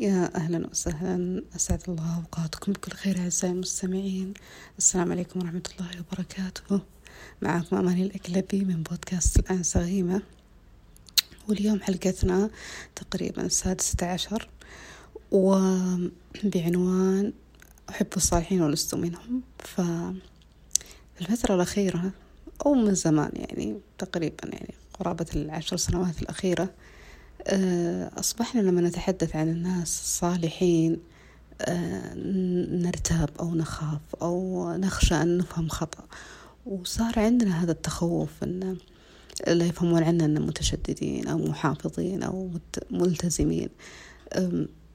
يا أهلا وسهلا. أسعد الله أوقاتكم بكل خير أعزائي المستمعين. السلام عليكم ورحمة الله وبركاته. معكم أماني الأكلبي من بودكاست الآن صغيمة واليوم حلقتنا تقريبا السادسة عشر. وبعنوان أحب الصالحين ولست منهم. ففي الفترة الأخيرة أو من زمان يعني تقريبا يعني قرابة العشر سنوات الأخيرة أصبحنا لما نتحدث عن الناس الصالحين آه، نرتاب أو نخاف أو نخشى أن نفهم خطأ. وصار عندنا هذا التخوف أن لا يفهمون عنا أن متشددين أو محافظين أو ملتزمين.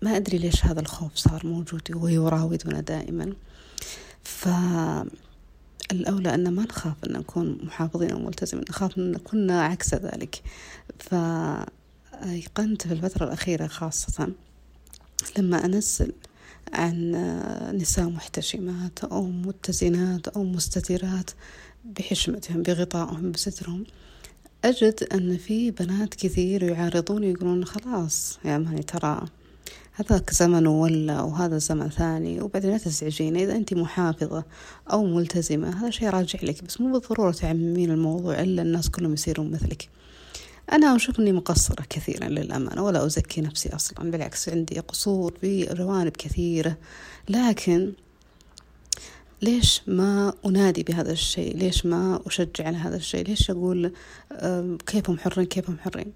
ما أدري ليش هذا الخوف صار موجود ويراودنا دائما. فالأولى أن ما نخاف أن نكون محافظين أو ملتزمين نخاف أن كنا عكس ذلك. ف أيقنت في الفترة الأخيرة خاصة لما أنزل عن نساء محتشمات أو متزنات أو مستترات بحشمتهم بغطائهم بسترهم أجد أن في بنات كثير يعارضون يقولون خلاص يا ماني ترى هذاك زمن ولا وهذا زمن ثاني وبعدين لا تزعجين إذا أنت محافظة أو ملتزمة هذا شيء راجع لك بس مو بالضرورة تعممين الموضوع إلا الناس كلهم يصيرون مثلك. أنا أشوف أني مقصرة كثيرا للأمانة ولا أزكي نفسي أصلا بالعكس عندي قصور في جوانب كثيرة. لكن ليش ما أنادي بهذا الشيء؟ ليش ما أشجع على هذا الشيء؟ ليش أقول كيفهم حرين كيفهم حرين؟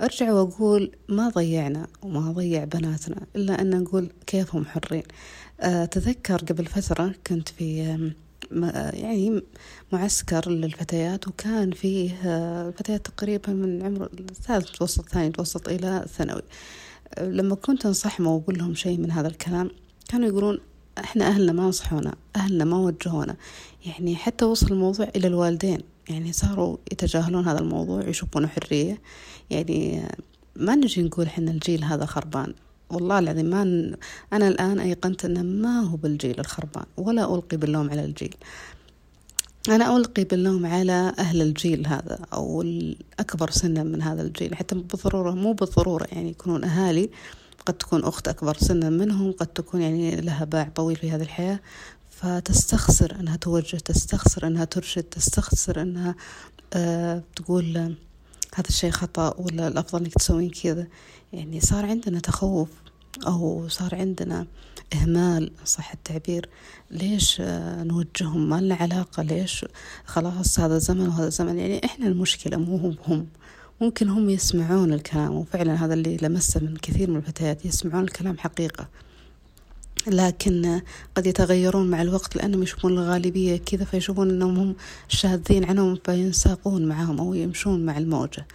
أرجع وأقول ما ضيعنا وما ضيع بناتنا إلا أن نقول كيفهم حرين. أه، تذكر قبل فترة كنت في يعني معسكر للفتيات وكان فيه فتيات تقريبا من عمر الثالث متوسط ثاني متوسط إلى ثانوي. لما كنت أنصحهم وأقول لهم شيء من هذا الكلام كانوا يقولون إحنا أهلنا ما نصحونا أهلنا ما وجهونا. يعني حتى وصل الموضوع إلى الوالدين. يعني صاروا يتجاهلون هذا الموضوع يشوفونه حرية. يعني ما نجي نقول إحنا الجيل هذا خربان. والله العظيم ما. أنا الآن أيقنت أنه ما هو بالجيل الخربان ولا ألقي باللوم على الجيل أنا ألقي باللوم على أهل الجيل هذا أو الأكبر سنا من هذا الجيل حتى بالضرورة مو بالضرورة يعني يكونون أهالي قد تكون أخت أكبر سنا منهم قد تكون يعني لها باع طويل في هذه الحياة فتستخسر أنها توجه تستخسر أنها ترشد تستخسر أنها آه تقول هذا الشيء خطأ ولا الأفضل إنك تسوين كذا. يعني صار عندنا تخوف أو صار عندنا إهمال صح التعبير. ليش نوجههم؟ ما لنا علاقة. ليش خلاص هذا زمن وهذا زمن يعني إحنا المشكلة مو هم. ممكن هم يسمعون الكلام وفعلا هذا اللي لمسه من كثير من الفتيات يسمعون الكلام حقيقة. لكن قد يتغيرون مع الوقت لأنهم يشوفون الغالبية كذا فيشوفون أنهم هم شاذين عنهم فينساقون معهم أو يمشون مع الموجة.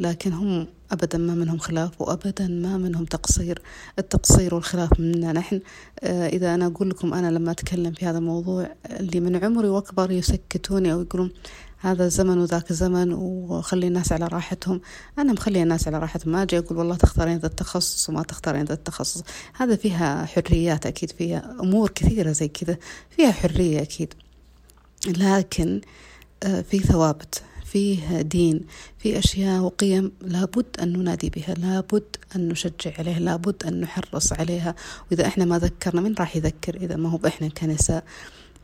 لكن هم أبدا ما منهم خلاف وأبدا ما منهم تقصير. التقصير والخلاف منا نحن. آه، إذا أنا أقول لكم أنا لما أتكلم في هذا الموضوع اللي من عمري وأكبر يسكتوني أو يقولون هذا زمن وذاك زمن وخلي الناس على راحتهم. أنا مخلي الناس على راحتهم. ما أجي أقول والله تختارين ذا التخصص وما تختارين ذا التخصص. هذا فيها حريات أكيد فيها أمور كثيرة زي كذا. فيها حرية أكيد. لكن آه، في ثوابت. فيه دين في أشياء وقيم لابد أن ننادي بها لابد أن نشجع عليها لابد أن نحرص عليها. وإذا إحنا ما ذكرنا من راح يذكر؟ إذا ما هو إحنا كنساء.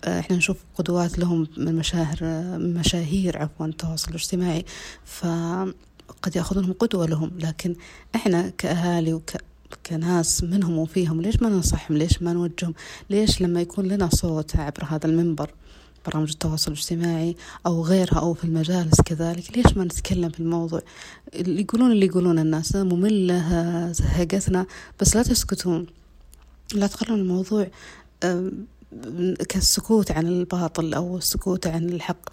آه، إحنا نشوف قدوات لهم من مشاهير مشاهير عفوا التواصل الاجتماعي. فقد يأخذونهم قدوة لهم. لكن إحنا كأهالي وك كناس منهم وفيهم ليش ما ننصحهم؟ ليش ما نوجههم؟ ليش لما يكون لنا صوت عبر هذا المنبر؟ برامج التواصل الاجتماعي أو غيرها أو في المجالس كذلك. ليش ما نتكلم في الموضوع؟ اللي يقولون اللي يقولون الناس مملة زهقتنا بس لا تسكتون. لا تخلون الموضوع كالسكوت عن الباطل أو السكوت عن الحق.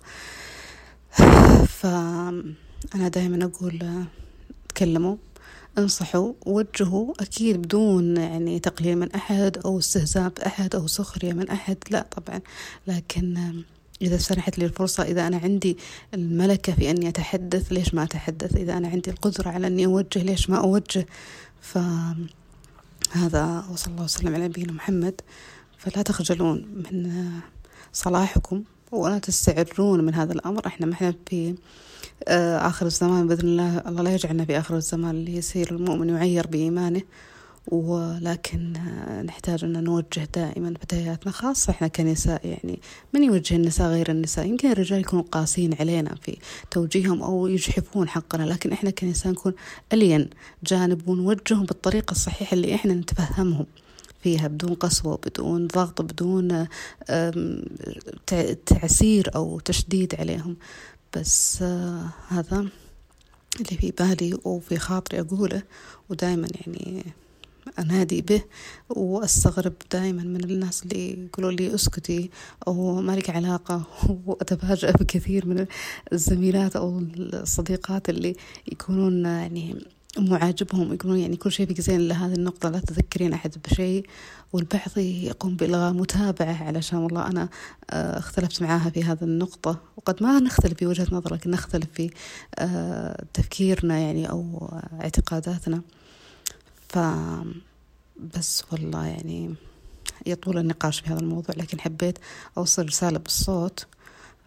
فأنا دائما أقول تكلموا. انصحوا وجهوا أكيد بدون يعني تقليل من أحد أو استهزاء بأحد أو سخرية من أحد لا طبعا. لكن إذا سنحت لي الفرصة إذا أنا عندي الملكة في أني أتحدث ليش ما أتحدث؟ إذا أنا عندي القدرة على أني أوجه ليش ما أوجه؟ فهذا وصلى الله وسلم على نبينا محمد. فلا تخجلون من صلاحكم ولا تستعرون من هذا الأمر. إحنا ما إحنا في آخر الزمان بإذن الله الله لا يجعلنا في آخر الزمان اللي يصير المؤمن يعير بإيمانه ولكن نحتاج أن نوجه دائما بداياتنا خاصة إحنا كنساء يعني من يوجه النساء غير النساء؟ يمكن الرجال يكونوا قاسين علينا في توجيههم أو يجحفون حقنا لكن إحنا كنساء نكون ألين جانب ونوجههم بالطريقة الصحيحة اللي إحنا نتفهمهم فيها بدون قسوة بدون ضغط بدون تعسير أو تشديد عليهم. بس آه، هذا اللي في بالي وفي خاطري أقوله ودائما يعني أنادي به وأستغرب دائما من الناس اللي يقولوا لي أسكتي أو ما لك علاقة وأتفاجأ بكثير من الزميلات أو الصديقات اللي يكونون يعني مو عاجبهم يقولون يعني كل شيء فيك زين لهذه النقطة لا تذكرين أحد بشيء. والبعض يقوم بإلغاء متابعة علشان والله أنا آه، اختلفت معاها في هذه النقطة. وقد ما نختلف في وجهة نظر لكن نختلف في آه، تفكيرنا يعني أو اعتقاداتنا. ف بس والله يعني يطول النقاش في هذا الموضوع لكن حبيت أوصل رسالة بالصوت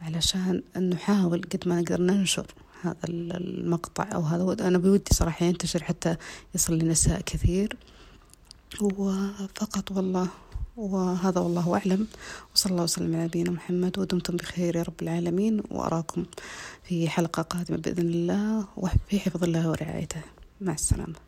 علشان نحاول قد ما نقدر ننشر هذا المقطع أو هذا. أنا بودي صراحة ينتشر حتى يصل لنساء كثير. وفقط والله وهذا والله أعلم. وصلى الله وسلم على نبينا محمد. ودمتم بخير يا رب العالمين. وأراكم في حلقة قادمة بإذن الله وفي حفظ الله ورعايته. مع السلامة.